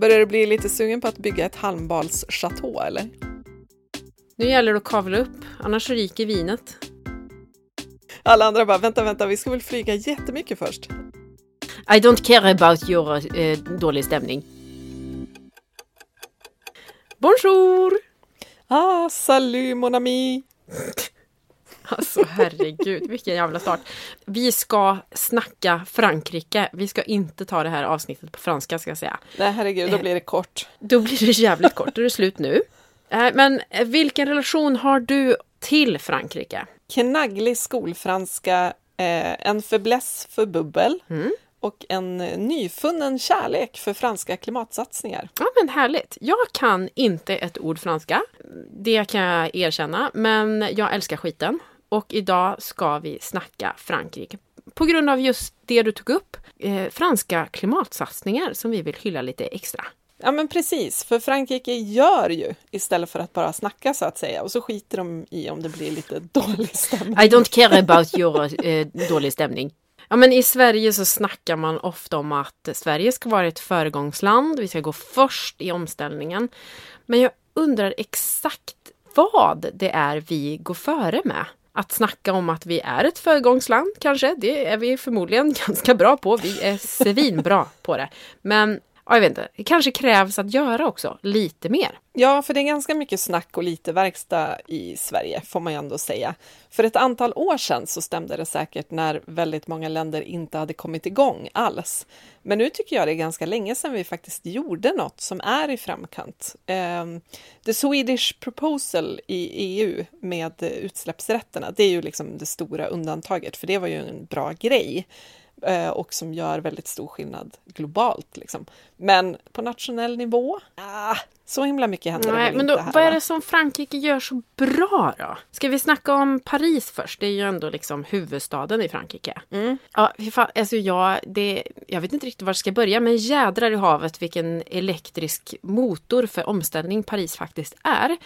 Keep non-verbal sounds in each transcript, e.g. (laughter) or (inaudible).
Börjar du bli lite sugen på att bygga ett halmbalschateau eller? Nu gäller det att kavla upp, annars ryker vinet. Alla andra bara, vänta, vänta, vi ska väl flyga jättemycket först? I don't care about your eh, dålig stämning. Bonjour! Ah, salut mon ami! Alltså herregud, vilken jävla start. Vi ska snacka Frankrike. Vi ska inte ta det här avsnittet på franska ska jag säga. Nej herregud, då blir det kort. Då blir det jävligt kort, då är det slut nu. Eh, Men eh, vilken relation har du till Frankrike? Knagglig skolfranska, eh, en fäbless för bubbel Mm. och en eh, nyfunnen kärlek för franska klimatsatsningar. Ja men härligt. Jag kan inte ett ord franska. Det kan jag erkänna. Men jag älskar skiten. Och idag ska vi snacka Frankrike. På grund av just det du tog upp. Eh, franska klimatsatsningar som vi vill hylla lite extra. Ja men precis, för Frankrike gör ju istället för att bara snacka så att säga och så skiter de i om det blir lite (laughs) dålig stämning. I don't care about your eh, dålig stämning. Ja, men I Sverige så snackar man ofta om att Sverige ska vara ett föregångsland. Vi ska gå först i omställningen. Men jag undrar exakt vad det är vi går före med. Att snacka om att vi är ett föregångsland kanske, det är vi förmodligen (laughs) ganska bra på. Vi är svinbra på det. Men ja, jag vet inte, det kanske krävs att göra också lite mer. Ja, för det är ganska mycket snack och lite verkstad i Sverige, får man ju ändå säga. För ett antal år sedan så stämde det säkert när väldigt många länder inte hade kommit igång alls. Men nu tycker jag det är ganska länge sedan vi faktiskt gjorde något som är i framkant. Ehm, the Swedish proposal i EU med utsläppsrätterna, det är ju liksom det stora undantaget, för det var ju en bra grej Eh, och som gör väldigt stor skillnad globalt. Liksom. Men på nationell nivå, ah, så himla mycket händer det Nej, väl men då, inte här. vad är det som Frankrike gör så bra då? Ska vi snacka om Paris först? Det är ju ändå liksom huvudstaden i Frankrike. Mm. Ja, fan, alltså jag, det, jag vet inte riktigt var jag ska börja, men jädrar i havet vilken elektrisk motor för omställning Paris faktiskt är.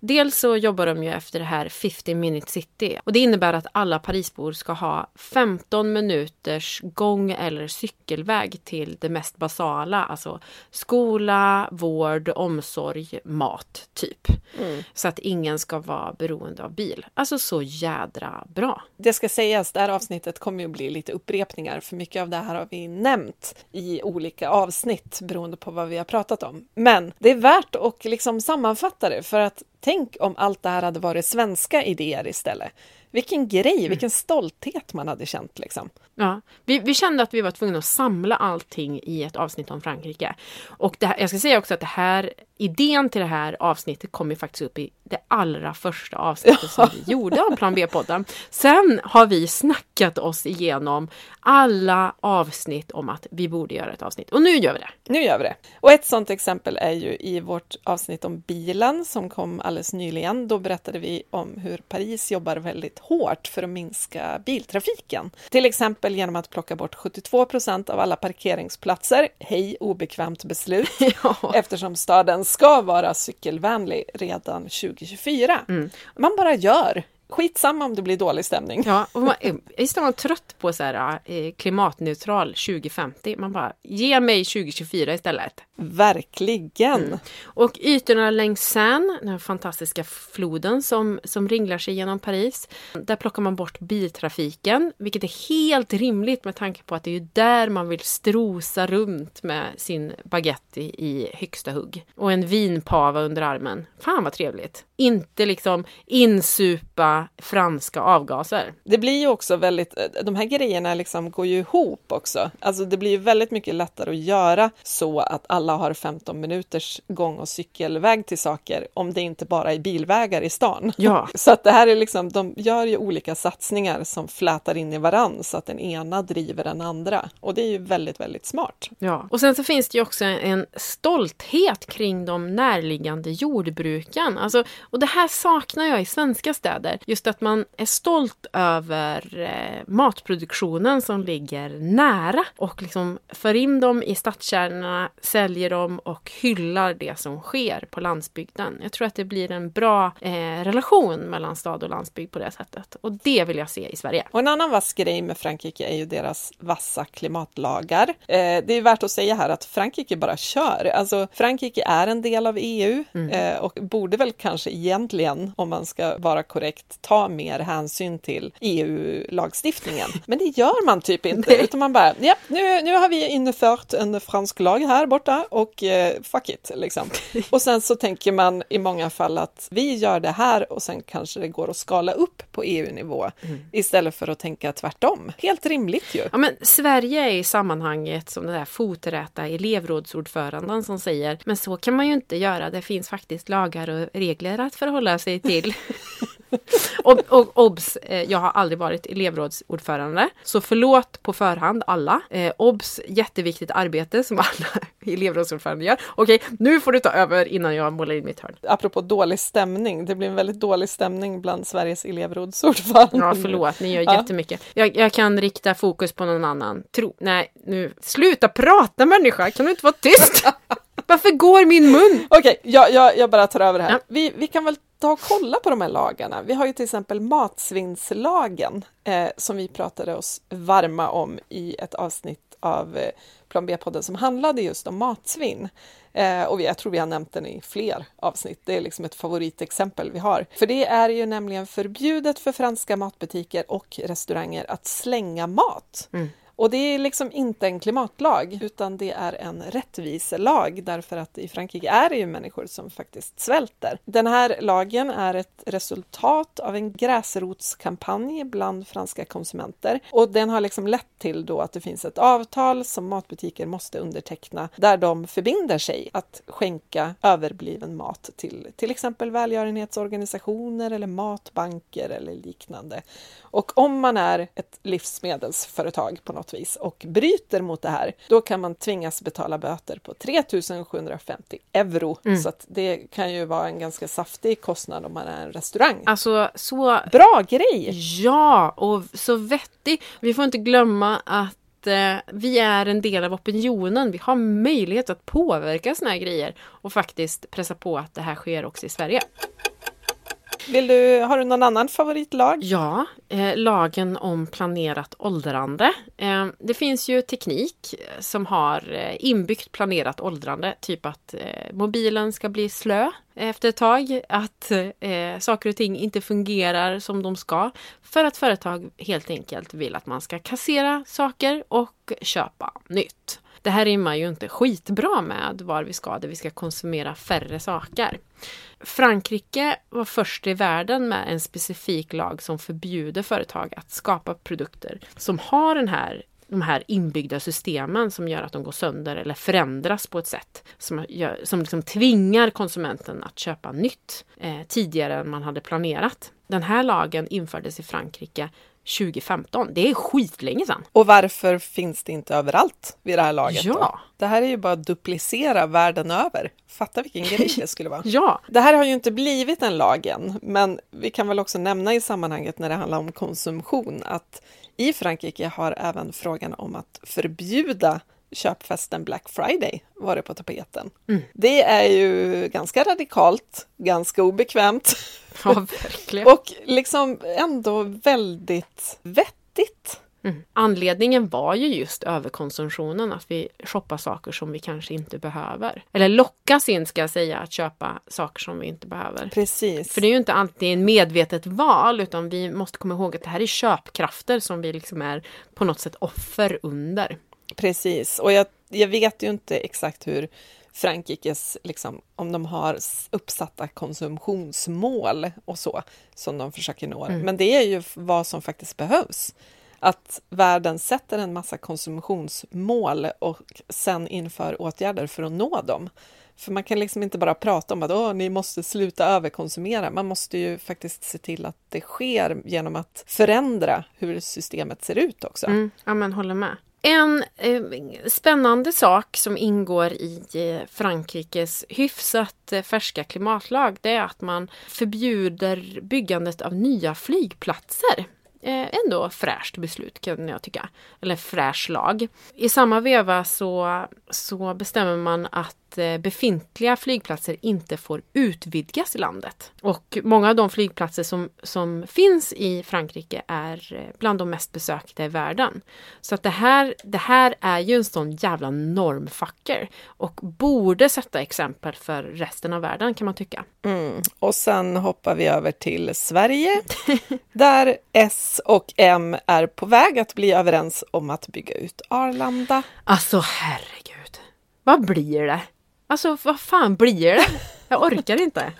Dels så jobbar de ju efter det här 50 minute city och det innebär att alla Parisbor ska ha 15 minuters gång eller cykelväg till det mest basala, alltså skola, vård, omsorg, mat, typ. Mm. Så att ingen ska vara beroende av bil. Alltså så jädra bra. Det ska sägas, det här avsnittet kommer ju bli lite upprepningar, för mycket av det här har vi nämnt i olika avsnitt beroende på vad vi har pratat om. Men det är värt att liksom sammanfatta det, för att tänk om allt det här hade varit svenska idéer istället. Vilken grej, vilken stolthet man hade känt liksom. Ja, vi, vi kände att vi var tvungna att samla allting i ett avsnitt om Frankrike. Och här, jag ska säga också att det här, idén till det här avsnittet kom ju faktiskt upp i det allra första avsnittet som vi (laughs) gjorde av Plan B-podden. Sen har vi snackat oss igenom alla avsnitt om att vi borde göra ett avsnitt. Och nu gör vi det. Nu gör vi det. Och ett sådant exempel är ju i vårt avsnitt om bilen som kom alldeles nyligen. Då berättade vi om hur Paris jobbar väldigt hårt för att minska biltrafiken. Till exempel genom att plocka bort 72 procent av alla parkeringsplatser. Hej, obekvämt beslut. (laughs) Ja. Eftersom staden ska vara cykelvänlig redan 2024. Mm. Man bara gör. Skitsamma om det blir dålig stämning. Ja, och man, just när man är trött på så här, eh, klimatneutral 2050, man bara, ge mig 2024 istället. Verkligen. Mm. Och ytorna längs Seine, den här fantastiska floden som, som ringlar sig genom Paris, där plockar man bort biltrafiken, vilket är helt rimligt med tanke på att det är ju där man vill strosa runt med sin baguette i, i högsta hugg. Och en vinpava under armen. Fan vad trevligt! Inte liksom insupa franska avgaser. Det blir ju också väldigt, de här grejerna liksom går ju ihop också. Alltså det blir ju väldigt mycket lättare att göra så att alla har 15 minuters gång och cykelväg till saker om det inte bara är bilvägar i stan. Ja. (laughs) Så att det här är liksom, de gör ju olika satsningar som flätar in i varann så att den ena driver den andra. Och det är ju väldigt, väldigt smart. Ja, och sen så finns det ju också en stolthet kring de närliggande jordbruken. Alltså, och det här saknar jag i svenska städer. Just att man är stolt över eh, matproduktionen som ligger nära och liksom för in dem i stadskärnorna, säljer dem och hyllar det som sker på landsbygden. Jag tror att det blir en bra eh, relation mellan stad och landsbygd på det sättet. Och det vill jag se i Sverige. Och en annan vass grej med Frankrike är ju deras vassa klimatlagar. Eh, det är värt att säga här att Frankrike bara kör. Alltså Frankrike är en del av EU mm. eh, och borde väl kanske egentligen, om man ska vara korrekt, ta mer hänsyn till EU-lagstiftningen. (laughs) Men det gör man typ inte, utan man bara, ja, nu, nu har vi infört en fransk lag här borta och eh, fuck it, liksom. (laughs) Och sen så tänker man i många fall att vi gör det här och sen kanske det går att skala upp på EU-nivå mm. istället för att tänka tvärtom. Helt rimligt ju. Ja, men Sverige är i sammanhanget som den där foträta elevrådsordföranden som säger, men så kan man ju inte göra. Det finns faktiskt lagar och regler att förhålla sig till. (laughs) (laughs) och, och obs, eh, jag har aldrig varit elevrådsordförande, så förlåt på förhand alla. Eh, obs, jätteviktigt arbete som alla (laughs) elevrådsordförande gör. Okej, nu får du ta över innan jag målar in mitt hörn. Apropå dålig stämning, det blir en väldigt dålig stämning bland Sveriges elevrådsordförande. Ja, förlåt, ni gör ja. jättemycket. Jag, jag kan rikta fokus på någon annan. Tro, nej, nu, sluta prata människa, kan du inte vara tyst? (laughs) Varför går min mun? Okej, okay, jag, jag, jag, bara tar över här. Ja. Vi, vi kan väl ta och kolla på de här lagarna. Vi har ju till exempel matsvinnslagen eh, som vi pratade oss varma om i ett avsnitt av eh, Plan B-podden som handlade just om matsvinn. Eh, och vi, jag tror vi har nämnt den i fler avsnitt. Det är liksom ett favoritexempel vi har. För det är ju nämligen förbjudet för franska matbutiker och restauranger att slänga mat. Mm. Och det är liksom inte en klimatlag, utan det är en rättviselag därför att i Frankrike är det ju människor som faktiskt svälter. Den här lagen är ett resultat av en gräsrotskampanj bland franska konsumenter och den har liksom lett till då att det finns ett avtal som matbutiker måste underteckna där de förbinder sig att skänka överbliven mat till till exempel välgörenhetsorganisationer eller matbanker eller liknande. Och om man är ett livsmedelsföretag på något vis och bryter mot det här, då kan man tvingas betala böter på 3750 euro. Mm. Så det kan ju vara en ganska saftig kostnad om man är en restaurang. Alltså så... Bra grej! Ja, och så vettig. Vi får inte glömma att eh, vi är en del av opinionen. Vi har möjlighet att påverka såna här grejer och faktiskt pressa på att det här sker också i Sverige. Vill du, har du någon annan favoritlag? Ja, eh, lagen om planerat åldrande. Eh, det finns ju teknik eh, som har eh, inbyggt planerat åldrande, typ att eh, mobilen ska bli slö efter ett tag, att eh, saker och ting inte fungerar som de ska, för att företag helt enkelt vill att man ska kassera saker och köpa nytt. Det här rimmar ju inte skitbra med var vi ska, där vi ska konsumera färre saker. Frankrike var först i världen med en specifik lag som förbjuder företag att skapa produkter som har den här de här inbyggda systemen som gör att de går sönder eller förändras på ett sätt som, gör, som liksom tvingar konsumenten att köpa nytt eh, tidigare än man hade planerat. Den här lagen infördes i Frankrike 2015. Det är skitlänge sedan. Och varför finns det inte överallt vid det här laget? Ja. Då? Det här är ju bara att duplicera världen över. Fatta vilken grej (laughs) det skulle vara. ja. Det här har ju inte blivit en lag än, men vi kan väl också nämna i sammanhanget när det handlar om konsumtion att i Frankrike har även frågan om att förbjuda köpfesten Black Friday varit på tapeten. Mm. Det är ju ganska radikalt, ganska obekvämt. Ja, verkligen. (laughs) och liksom ändå väldigt vettigt. Mm. Anledningen var ju just överkonsumtionen, att vi shoppar saker som vi kanske inte behöver. Eller lockas in, ska jag säga, att köpa saker som vi inte behöver. Precis. För det är ju inte alltid en medvetet val, utan vi måste komma ihåg att det här är köpkrafter som vi liksom är på något sätt offer under. Precis, och jag, jag vet ju inte exakt hur Frankrikes, liksom, om de har uppsatta konsumtionsmål och så, som de försöker nå. Mm. Men det är ju vad som faktiskt behövs. Att världen sätter en massa konsumtionsmål och sen inför åtgärder för att nå dem. För man kan liksom inte bara prata om att Åh, ni måste sluta överkonsumera. Man måste ju faktiskt se till att det sker genom att förändra hur systemet ser ut också. Mm, ja, men håller med. En eh, spännande sak som ingår i eh, Frankrikes hyfsat eh, färska klimatlag det är att man förbjuder byggandet av nya flygplatser. Eh, ändå fräscht beslut kan jag tycka. Eller fräsch lag. I samma veva så, så bestämmer man att Eh, befintliga flygplatser inte får utvidgas i landet. Och många av de flygplatser som, som finns i Frankrike är eh, bland de mest besökta i världen. Så att det här, det här är ju en sån jävla normfucker och borde sätta exempel för resten av världen kan man tycka. Mm. Och sen hoppar vi över till Sverige (laughs) där S och M är på väg att bli överens om att bygga ut Arlanda. Alltså herregud, vad blir det? Alltså vad fan blir det? Jag orkar inte.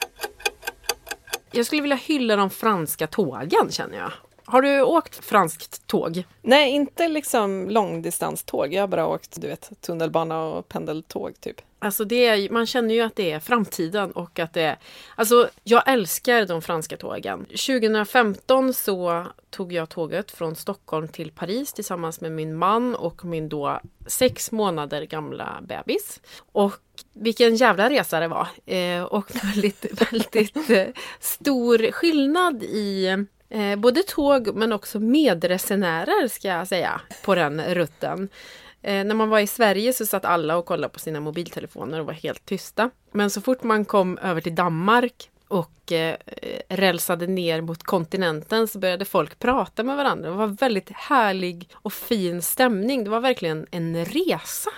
Jag skulle vilja hylla de franska tågen känner jag. Har du åkt franskt tåg? Nej, inte liksom långdistanståg. Jag har bara åkt du vet, tunnelbana och pendeltåg typ. Alltså det är, man känner ju att det är framtiden och att det är... Alltså jag älskar de franska tågen. 2015 så tog jag tåget från Stockholm till Paris tillsammans med min man och min då sex månader gamla bebis. Och vilken jävla resa det var! Eh, och (laughs) väldigt, väldigt eh, stor skillnad i eh, både tåg men också medresenärer ska jag säga på den rutten. Eh, när man var i Sverige så satt alla och kollade på sina mobiltelefoner och var helt tysta. Men så fort man kom över till Danmark och eh, rälsade ner mot kontinenten så började folk prata med varandra. Det var väldigt härlig och fin stämning. Det var verkligen en resa.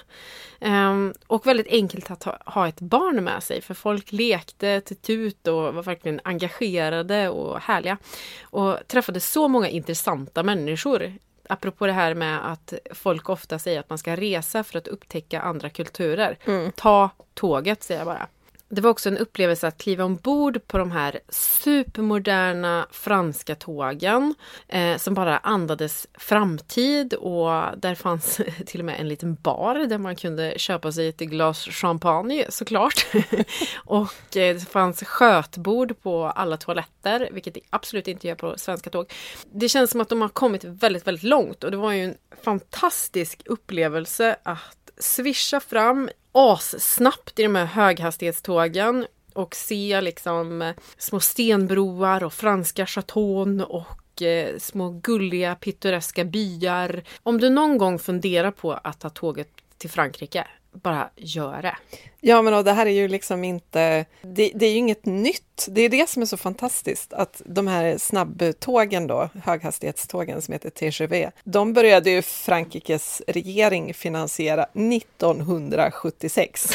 Um, och väldigt enkelt att ha, ha, ett barn med sig för folk lekte till tut och var verkligen engagerade och härliga. Och träffade så många intressanta människor apropå det här med att folk ofta säger att man ska resa för att upptäcka andra kulturer. Mm. Ta tåget, säger jag bara. Det var också en upplevelse att kliva ombord på de här supermoderna franska tågen eh, som bara andades framtid och där fanns (laughs) till och med en liten bar där man kunde köpa sig ett glas champagne såklart. (laughs) och eh, det fanns skötbord på alla toaletter, vilket det absolut inte gör på svenska tåg. Det känns som att de har kommit väldigt, väldigt långt och det var ju en fantastisk upplevelse att svischa fram assnabbt i de här höghastighetstågen och se liksom eh, små stenbroar och franska chateau och eh, små gulliga pittoreska byar. Om du någon gång funderar på att ta tåget till Frankrike, bara gör det. Ja, men och det här är ju liksom inte... Det, det, är ju inget nytt. Det är det som är så fantastiskt, att de här snabbtågen då, höghastighetstågen som heter TGV, de började ju Frankrikes regering finansiera 1976. (laughs)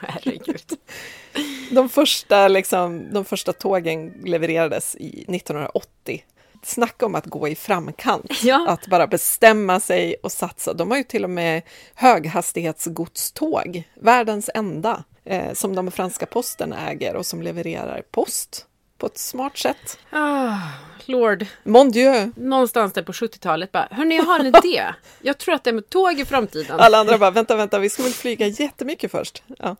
Herregud. De första, liksom, de första tågen levererades i 1980 snacka om att gå i framkant, ja. att bara bestämma sig och satsa. De har ju till och med höghastighetsgodståg, världens enda, eh, som de franska posten äger och som levererar post på ett smart sätt. Ah, Lord. Mon Dieu. Någonstans där på 70-talet bara, hörni jag har (laughs) en idé. Jag tror att det är med tåg i framtiden. Alla andra bara, vänta, vänta, vi ska väl flyga jättemycket först. Ja.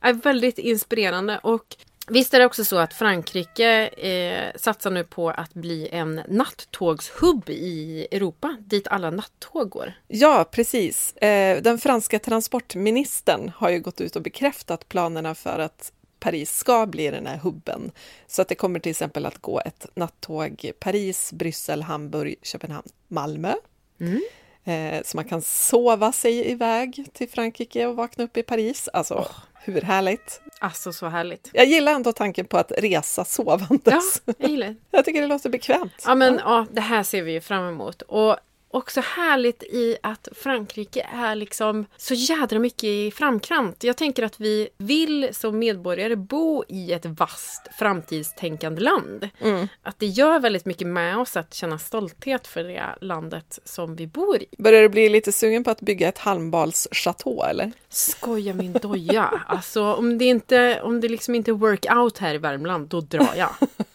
Är väldigt inspirerande och Visst är det också så att Frankrike eh, satsar nu på att bli en nattågshubb i Europa dit alla nattåg går? Ja, precis. Eh, den franska transportministern har ju gått ut och bekräftat planerna för att Paris ska bli den här hubben. Så att det kommer till exempel att gå ett nattåg Paris, Bryssel, Hamburg, Köpenhamn, Malmö. Mm. Eh, så man kan sova sig iväg till Frankrike och vakna upp i Paris. Alltså, oh. Hur härligt? Alltså så härligt. Jag gillar ändå tanken på att resa sovandes. Ja, jag gillar (laughs) Jag tycker det låter bekvämt. Ja, men ja. ja, det här ser vi ju fram emot. Och också härligt i att Frankrike är liksom så jädra mycket i framkant. Jag tänker att vi vill som medborgare bo i ett vasst framtidstänkande land. Mm. Att det gör väldigt mycket med oss att känna stolthet för det landet som vi bor i. Börjar du bli lite sugen på att bygga ett halmbalschateau eller? Skoja min doja! alltså om det, inte, om det liksom inte work out här i Värmland, då drar jag. (laughs)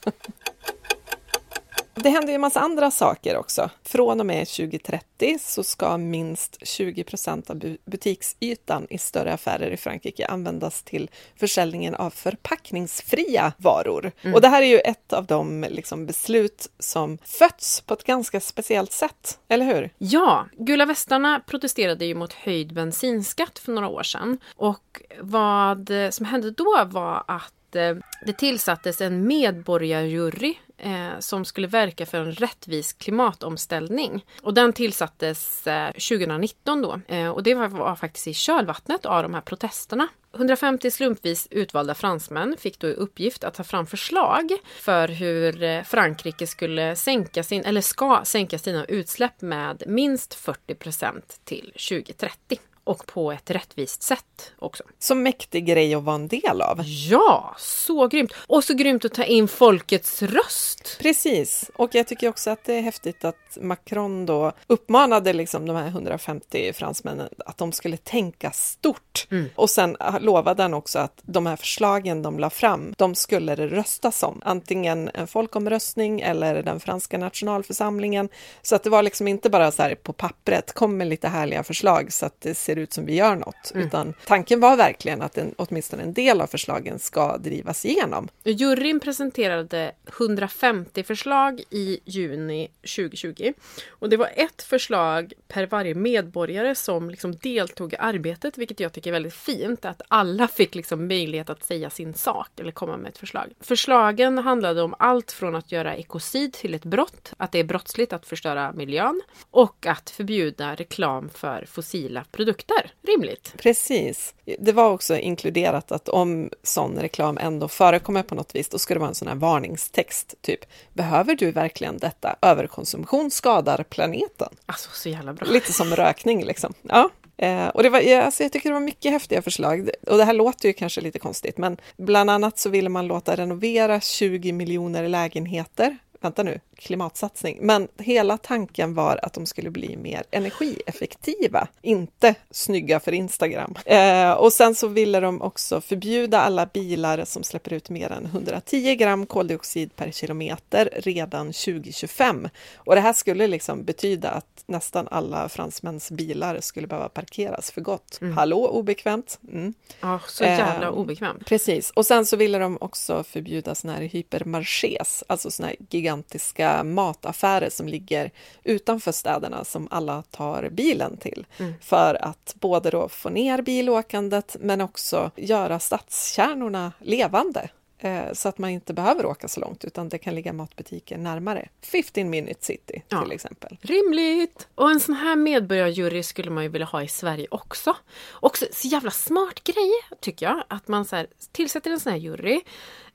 Det händer ju en massa andra saker också. Från och med 2030 så ska minst 20 procent av butiksytan i större affärer i Frankrike användas till försäljningen av förpackningsfria varor. Mm. Och det här är ju ett av de liksom, beslut som fötts på ett ganska speciellt sätt, eller hur? Ja, Gula västarna protesterade ju mot höjd bensinskatt för några år sedan. Och vad som hände då var att eh, det tillsattes en medborgarjury eh, som skulle verka för en rättvis klimatomställning. Och den tillsattes eh, 2019 då. Eh, och det var, var, faktiskt i kölvattnet av de här protesterna. 150 slumpvis utvalda fransmän fick då i uppgift att ta fram förslag för hur eh, Frankrike skulle sänka sin, eller ska sänka sina utsläpp med minst 40 procent till 2030 och på ett rättvist sätt också. Så mäktig grej att vara en del av. Ja, så grymt! Och så grymt att ta in folkets röst. Precis, och jag tycker också att det är häftigt att Macron då uppmanade liksom de här 150 fransmännen att de skulle tänka stort. Mm. Och sen lovade han också att de här förslagen de la fram, de skulle det röstas om. Antingen en folkomröstning eller den franska nationalförsamlingen. Så att det var liksom inte bara så här på pappret, kom med lite härliga förslag så att det ser ser ut som vi gör något, mm. utan tanken var verkligen att en, åtminstone en del av förslagen ska drivas igenom. Juryn presenterade 150 förslag i juni 2020 och det var ett förslag per varje medborgare som liksom deltog i arbetet, vilket jag tycker är väldigt fint, att alla fick liksom möjlighet att säga sin sak eller komma med ett förslag. Förslagen handlade om allt från att göra ekocid till ett brott, att det är brottsligt att förstöra miljön och att förbjuda reklam för fossila produkter produkter. Rimligt. Precis. Det var också inkluderat att om sån reklam ändå förekommer på något vis, då ska det vara en sån här varningstext, typ Behöver du verkligen detta? Överkonsumtion skadar planeten. Alltså, så jävla bra. Lite som rökning liksom. Ja. Eh, och det var, alltså jag tycker det var mycket häftiga förslag. Och det här låter ju kanske lite konstigt, men bland annat så ville man låta renovera 20 miljoner lägenheter vänta nu, klimatsatsning. Men hela tanken var att de skulle bli mer energieffektiva, inte snygga för Instagram. Eh, och sen så ville de också förbjuda alla bilar som släpper ut mer än 110 gram koldioxid per kilometer redan 2025. Och det här skulle liksom betyda att nästan alla fransmäns bilar skulle behöva parkeras för gott. Mm. Hallå, obekvämt! Mm. Ja, så jävla eh, obekvämt. Precis. Och sen så ville de också förbjuda såna här hypermarchés, alltså såna här gigantiska mataffärer som ligger utanför städerna som alla tar bilen till. Mm. För att både då få ner bilåkandet men också göra stadskärnorna levande eh, så att man inte behöver åka så långt utan det kan ligga matbutiker närmare. 15 minute city ja. till exempel. Rimligt! Och en sån här medborgarjury skulle man ju vilja ha i Sverige också. Också så jävla smart grej tycker jag, att man så här, tillsätter en sån här jury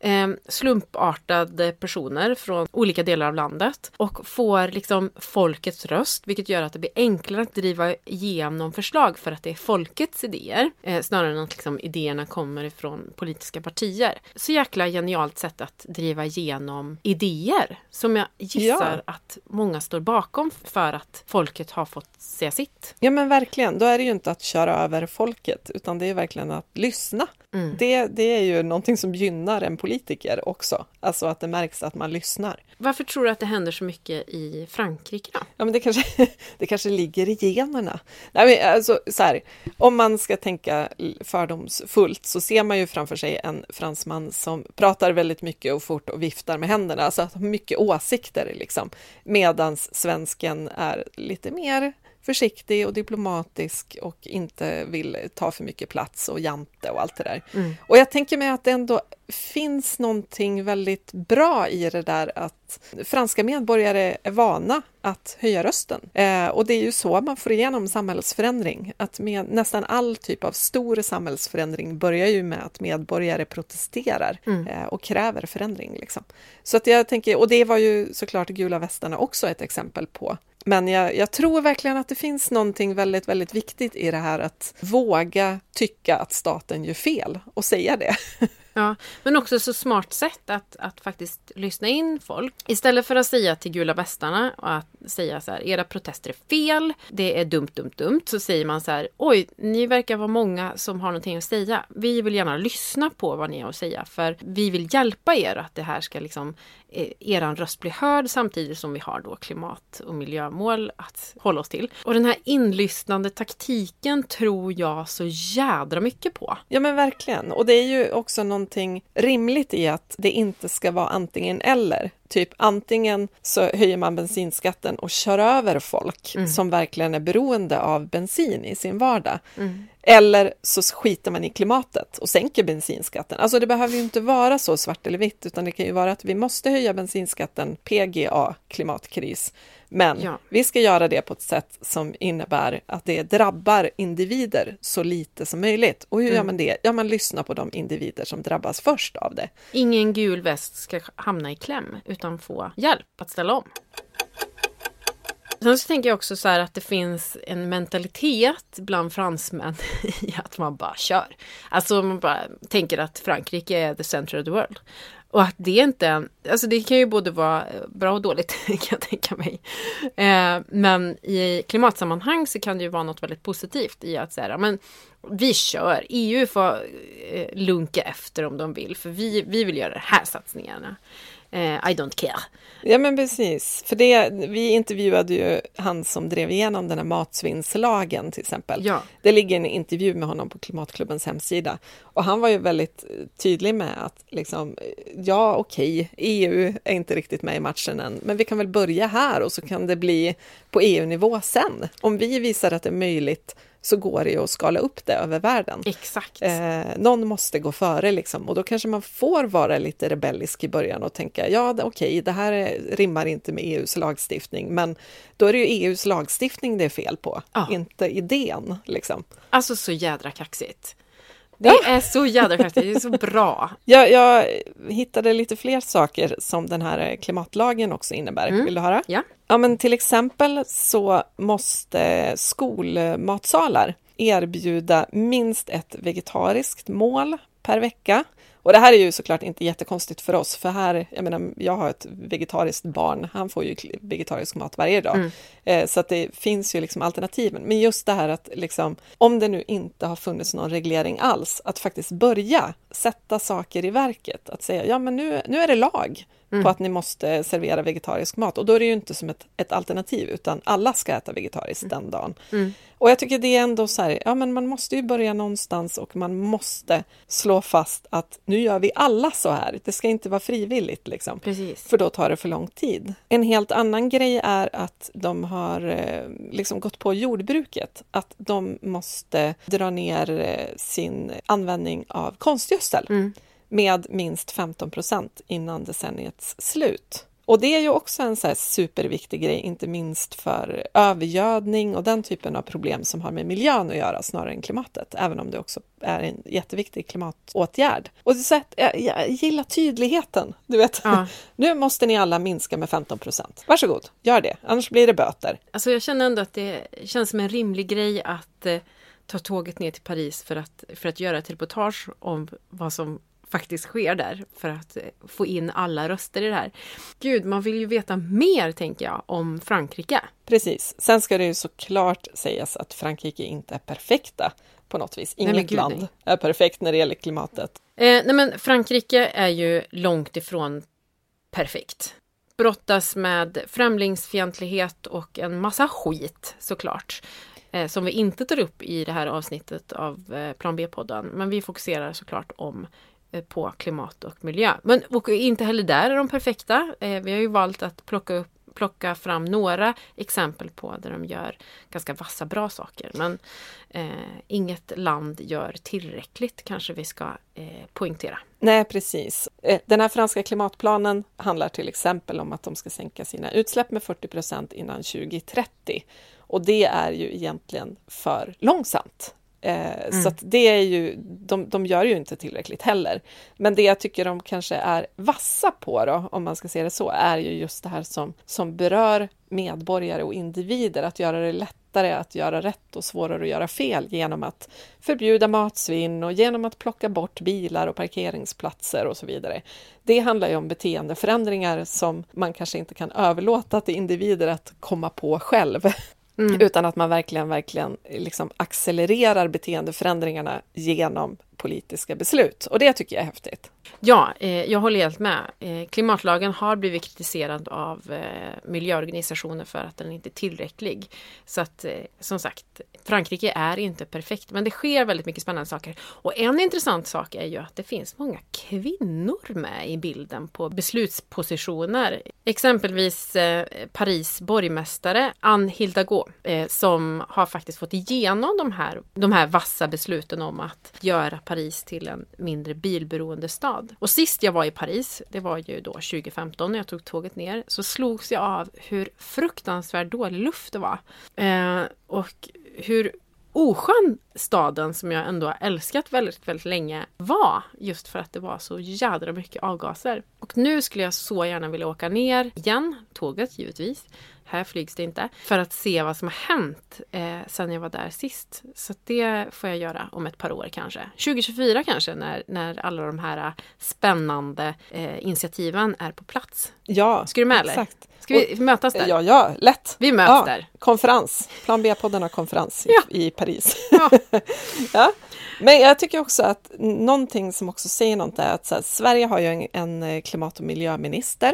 eh, slumpartade personer från olika delar av landet och får liksom folkets röst, vilket gör att det blir enklare att driva igenom förslag för att det är folkets idéer eh, snarare än att liksom, idéerna kommer ifrån politiska partier. Så jäkla genialt sätt att driva igenom idéer som jag gissar ja. att många står bakom för att folket har fått säga sitt. Ja men verkligen, då är det ju inte att köra över folket utan det är verkligen att lyssna. Mm. Det, det är ju någonting som gynnar en politiker också, alltså att det märks att man lyssnar. Varför tror du att det händer så mycket i Frankrike? Då? Ja, men det kanske, (laughs) det kanske ligger i generna. Nej, men alltså, så här, om man ska tänka fördomsfullt så ser man ju framför sig en fransman som pratar väldigt mycket och fort och viftar med händerna, alltså mycket åsikter liksom, medans svensken är lite mer försiktig och diplomatisk och inte vill ta för mycket plats och jante och allt det där. Mm. Och jag tänker mig att det ändå finns någonting väldigt bra i det där att franska medborgare är vana att höja rösten. Eh, och det är ju så man får igenom samhällsförändring. Att med nästan all typ av stor samhällsförändring börjar ju med att medborgare protesterar mm. eh, och kräver förändring. Liksom. Så att jag tänker, och det var ju såklart gula västarna också ett exempel på men jag, jag, tror verkligen att det finns någonting väldigt, väldigt viktigt i det här att våga tycka att staten gör fel och säga det. (laughs) Ja, men också så smart sätt att, att faktiskt lyssna in folk. Istället för att säga till gula västarna och att säga så här, era protester är fel, det är dumt, dumt, dumt, så säger man så här, oj, ni verkar vara många som har någonting att säga. Vi vill gärna lyssna på vad ni har att säga, för vi vill hjälpa er att det här ska liksom eran röst blir hörd samtidigt som vi har då klimat och miljömål att hålla oss till. Och den här inlyssnande taktiken tror jag så jädra mycket på. Ja men verkligen. Och det är ju också någonting rimligt i att det inte ska vara antingen eller. Typ antingen så höjer man bensinskatten och kör över folk mm. som verkligen är beroende av bensin i sin vardag. Mm. Eller så skiter man i klimatet och sänker bensinskatten. Alltså det behöver ju inte vara så svart eller vitt, utan det kan ju vara att vi måste höja bensinskatten, PGA, klimatkris. Men ja. vi ska göra det på ett sätt som innebär att det drabbar individer så lite som möjligt. Och hur mm. gör man det? Ja, man lyssnar på de individer som drabbas först av det. Ingen gul väst ska hamna i kläm, utan få hjälp att ställa om. Sen så tänker jag också så här att det finns en mentalitet bland fransmän (laughs) i att man bara kör. Alltså man bara tänker att Frankrike är the center of the world. Och att det inte, alltså det kan ju både vara bra och dåligt (laughs) kan jag tänka mig. Eh, men i klimatsammanhang så kan det ju vara något väldigt positivt i att säga, men vi kör, EU får eh, lunka efter om de vill, för vi, vi vill göra de här satsningarna eh, i don't care. Ja men precis, för det, vi intervjuade ju han som drev igenom den här matsvinnslagen till exempel. Ja. Det ligger en intervju med honom på Klimatklubbens hemsida och han var ju väldigt tydlig med att liksom, ja okej, okay, EU är inte riktigt med i matchen än, men vi kan väl börja här och så kan det bli på EU-nivå sen. Om vi visar att det är möjligt så går det ju att skala upp det över världen. Exakt. Eh, någon måste gå före liksom och då kanske man får vara lite rebellisk i början och tänka ja okej, okay, det här är, rimmar inte med EUs lagstiftning, men då är det ju EUs lagstiftning det är fel på, ja. inte idén. Liksom. Alltså så jädra kaxigt. Det är så jädra kaxigt, det är så bra. Jag, jag hittade lite fler saker som den här klimatlagen också innebär. Mm. Vill du höra? Ja. Ja, men till exempel så måste skolmatsalar erbjuda minst ett vegetariskt mål per vecka. Och det här är ju såklart inte jättekonstigt för oss, för här, jag menar, jag har ett vegetariskt barn, han får ju vegetarisk mat varje dag. Mm. Eh, så att det finns ju liksom alternativen. Men just det här att liksom, om det nu inte har funnits någon reglering alls, att faktiskt börja sätta saker i verket, att säga, ja men nu, nu är det lag mm. på att ni måste servera vegetarisk mat. Och då är det ju inte som ett, ett alternativ, utan alla ska äta vegetariskt mm. den dagen. Mm. Och jag tycker det är ändå så här, ja men man måste ju börja någonstans och man måste slå fast att nu gör vi alla så här. Det ska inte vara frivilligt liksom. Precis. För då tar det för lång tid. En helt annan grej är att de har eh, liksom gått på jordbruket, att de måste dra ner eh, sin användning av konstgödsel. Mm med minst 15 procent innan decenniets slut. Och det är ju också en så superviktig grej, inte minst för övergödning och den typen av problem som har med miljön att göra snarare än klimatet, även om det också är en jätteviktig klimatåtgärd. Och så jag, jag gillar tydligheten, du vet. Ja. (laughs) Nu måste ni alla minska med 15 procent. Varsågod, gör det, annars blir det böter. Alltså jag känner ändå att det känns som en rimlig grej att eh, ta tåget ner till Paris för att, för att göra ett reportage om vad som faktiskt sker där för att eh, få in alla röster i det här. Gud, man vill ju veta mer, tänker jag, om Frankrike. Precis. Sen ska det ju såklart sägas att Frankrike inte är perfekta på något vis. Inget nej, Gud, land nej. är perfekt när det gäller klimatet. Eh, nej, men Frankrike är ju långt ifrån perfekt. Brottas med främlingsfientlighet och en massa skit såklart. Eh, som vi inte tar upp i det här avsnittet av eh, Plan B-podden. Men vi fokuserar såklart om Eh, på klimat och miljö. Men och inte heller där är de perfekta. Eh, vi har ju valt att plocka, upp, plocka fram några exempel på där de gör ganska vassa bra saker. Men eh, inget land gör tillräckligt kanske vi ska eh, poängtera. Nej, precis. Eh, den här franska klimatplanen handlar till exempel om att de ska sänka sina utsläpp med 40 procent innan 2030. Och det är ju egentligen för långsamt. Eh, mm. Så det är ju, de, de gör ju inte tillräckligt heller. Men det jag tycker de kanske är vassa på då, om man ska se det så, är ju just det här som, som berör medborgare och individer, att göra det lättare att göra rätt och svårare att göra fel genom att förbjuda matsvinn och genom att plocka bort bilar och parkeringsplatser och så vidare. Det handlar ju om beteendeförändringar som man kanske inte kan överlåta till individer att komma på själv. (laughs) Mm. Utan att man verkligen, verkligen liksom accelererar beteendeförändringarna genom politiska beslut. Och det tycker jag är häftigt. Ja, eh, jag håller helt med. Eh, klimatlagen har blivit kritiserad av eh, miljöorganisationer för att den inte är tillräcklig. Så att eh, som sagt, Frankrike är inte perfekt, men det sker väldigt mycket spännande saker. Och en intressant sak är ju att det finns många kvinnor med i bilden på beslutspositioner. Exempelvis eh, Paris borgmästare Anne Hidalgo eh, som har faktiskt fått igenom de här, de här vassa besluten om att göra Paris till en mindre bilberoende stad. Och sist jag var i Paris, det var ju då 2015 när jag tog tåget ner, så slogs jag av hur fruktansvärt dålig luft det var. Eh, och hur oskön staden som jag ändå har älskat väldigt, väldigt länge var. Just för att det var så jädra mycket avgaser. Och nu skulle jag så gärna vilja åka ner igen, tåget givetvis. Här flygs det inte. För att se vad som har hänt eh, sen jag var där sist. Så det får jag göra om ett par år kanske. 2024 kanske när, när alla de här spännande eh, initiativen är på plats. Ja, Ska du med eller? exakt. Ska vi mötas där? Ja, ja, lätt. Vi möts ja, där. Konferens. Plan B-podden har konferens i, Ja. i Paris. Ja. (laughs) ja. Men jag tycker också att någonting som också säger något är att här, Sverige har ju en, en eh, klimat och miljöminister.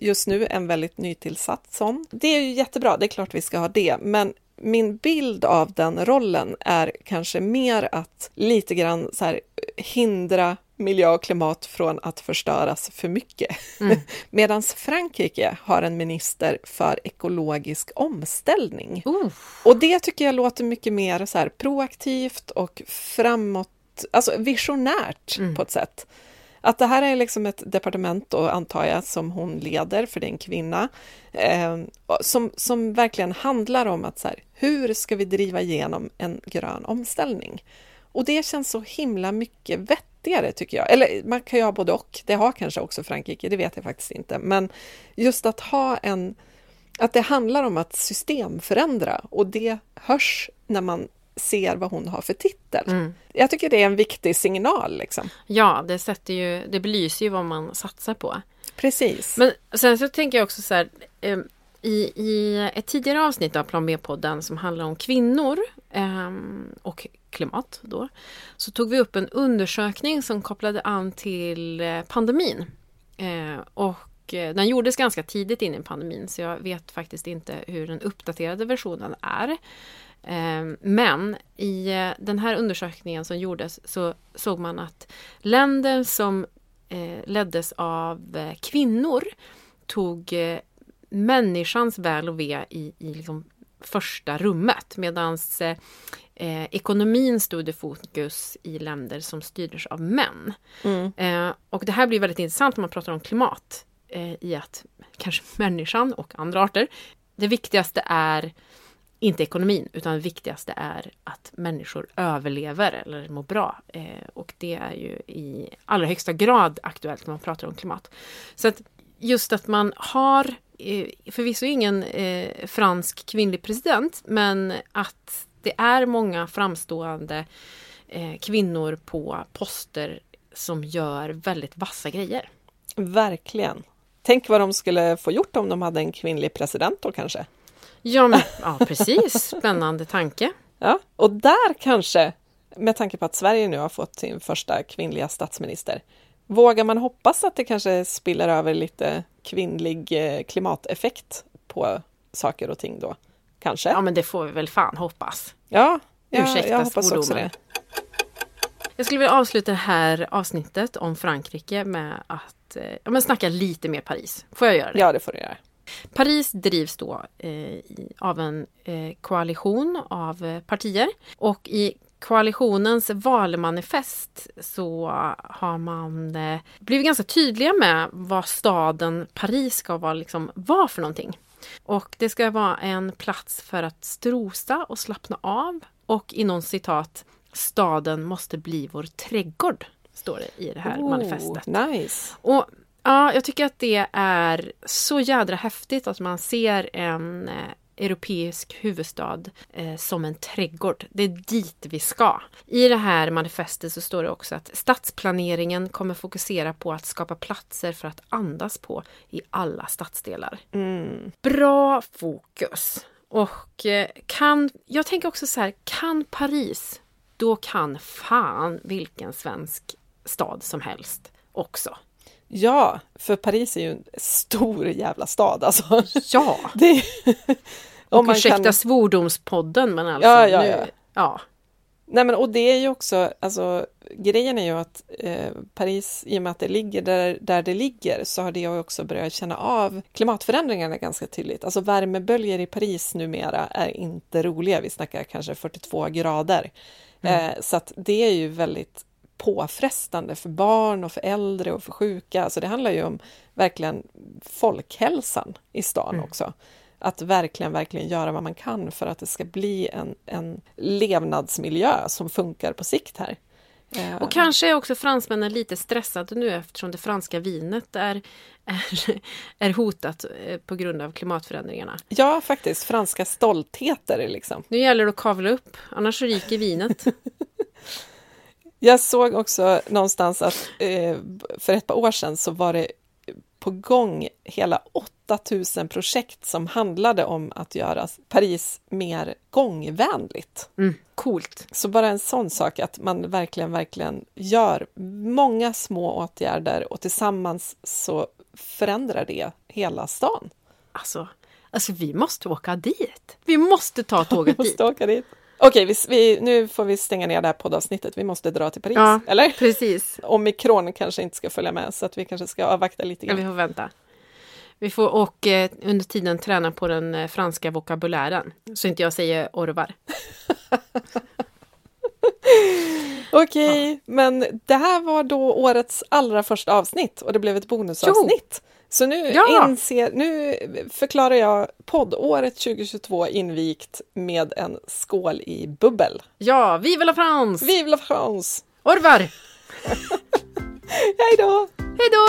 Just nu en väldigt nytillsatt sån. Det är ju jättebra, det är klart vi ska ha det, men min bild av den rollen är kanske mer att lite grann så här, hindra miljö och klimat från att förstöras för mycket. Mm. (laughs) Medan Frankrike har en minister för ekologisk omställning. Uh, Och det tycker jag låter mycket mer så här proaktivt och framåt, alltså visionärt Mm. på ett sätt. Att det här är liksom ett departement då, antar jag, som hon leder, för det är en kvinna, eh, som, som verkligen handlar om att så här, hur ska vi driva igenom en grön omställning? Och det känns så himla mycket vettigare tycker jag. Eller man kan ju ha både och. Det har kanske också Frankrike, det vet jag faktiskt inte. Men just att ha en att det handlar om att systemförändra och det hörs när man ser vad hon har för titel. mm. Jag tycker det är en viktig signal. Liksom. Ja, det, sätter ju, det belyser ju vad man satsar på. Precis. Men sen så tänker jag också så här. Eh, i, I ett tidigare avsnitt av Plan B-podden som handlar om kvinnor eh, och klimat då, så tog vi upp en undersökning som kopplade an till eh, pandemin. Eh, och eh, den gjordes ganska tidigt in i pandemin så jag vet faktiskt inte hur den uppdaterade versionen är. Eh, Men i eh, den här undersökningen som gjordes så såg man att länder som eh, leddes av eh, kvinnor tog människans väl och ve i, i liksom första rummet medan eh, ekonomin stod i fokus i länder som styrdes av män. Mm. Eh, och det här blir väldigt intressant när man pratar om klimat eh, i att kanske människan och andra arter, det viktigaste är inte ekonomin, utan det viktigaste är att människor överlever eller mår bra. Eh, och det är ju i allra högsta grad aktuellt när man pratar om klimat. Så att just att man har, eh, förvisso ingen eh, fransk kvinnlig president, men att det är många framstående eh, kvinnor på poster som gör väldigt vassa grejer. Verkligen. Tänk vad de skulle få gjort om de hade en kvinnlig president då kanske. Ja, men, ja precis. Spännande tanke. Ja, och där kanske, med tanke på att Sverige nu har fått sin första kvinnliga statsminister, vågar man hoppas att det kanske spiller över lite kvinnlig eh, klimateffekt på saker och ting då? Kanske? Ja, men det får vi väl fan hoppas. Ja, ja Ursäkta jag hoppas också det. Jag skulle vilja avsluta det här avsnittet om Frankrike med att eh, ja, men snacka lite mer Paris. Får jag göra det? Ja, det får du göra. Paris drivs då eh, av en eh, koalition av eh, partier och i koalitionens valmanifest så har man eh, blivit ganska tydliga med vad staden Paris ska vara, liksom, vara för någonting. Och det ska vara en plats för att strosa och slappna av och i någon citat Staden måste bli vår trädgård, står det i det här manifestet. Nice. Och ja, jag tycker att det är så jädra häftigt att man ser en eh, europeisk huvudstad eh, som en trädgård. Det är dit vi ska. I det här manifestet så står det också att stadsplaneringen kommer fokusera på att skapa platser för att andas på i alla stadsdelar. Mm. Bra fokus! Och eh, kan, jag tänker också så här, kan Paris då kan fan vilken svensk stad som helst också. Ja, för Paris är ju en stor jävla stad alltså. Ja! (laughs) Det, och ursäkta kan... svordomspodden men alltså. Ja, ja, ja. Nu, ja. Nej men och det är ju också, alltså grejen är ju att eh, Paris, i och med att det ligger där, där det ligger, så har det också börjat känna av klimatförändringarna ganska tydligt. Alltså värmeböljor i Paris numera är inte roliga, vi snackar kanske 42 grader. Mm. Eh, så att det är ju väldigt påfrestande för barn och för äldre och för sjuka. Alltså det handlar ju om verkligen folkhälsan i stan mm. också att verkligen, verkligen göra vad man kan för att det ska bli en, en levnadsmiljö som funkar på sikt här. Eh, och kanske är också fransmännen lite stressade nu eftersom det franska vinet är, är, är hotat eh, på grund av klimatförändringarna. Ja, faktiskt. Franska stoltheter liksom. Nu gäller det att kavla upp, annars ryker vinet. (laughs) Jag såg också någonstans att eh, för ett par år sedan så var det på gång hela 8000 projekt som handlade om att göra Paris mer gångvänligt. Mm, coolt! Så bara en sån sak att man verkligen, verkligen gör många små åtgärder och tillsammans så förändrar det hela stan. Alltså, alltså vi måste åka dit! Vi måste ta (laughs) tåget dit! Okej, vi, vi, nu får vi stänga ner det här poddavsnittet. Vi måste dra till Paris, ja, eller? Precis. Omikron kanske inte ska följa med, så att vi kanske ska avvakta lite grann. Ja, vi får vänta. Vi får och eh, under tiden träna på den eh, franska vokabulären, så inte jag säger orvar. (laughs) Okej, ja. men det här var då årets allra första avsnitt och det blev ett bonusavsnitt. Jo. Så nu, ja. inser, nu förklarar jag poddåret 2022 invigt med en skål i bubbel. Ja, vive la France! Vive la France! Orvar! (laughs) Hej då! Hej då!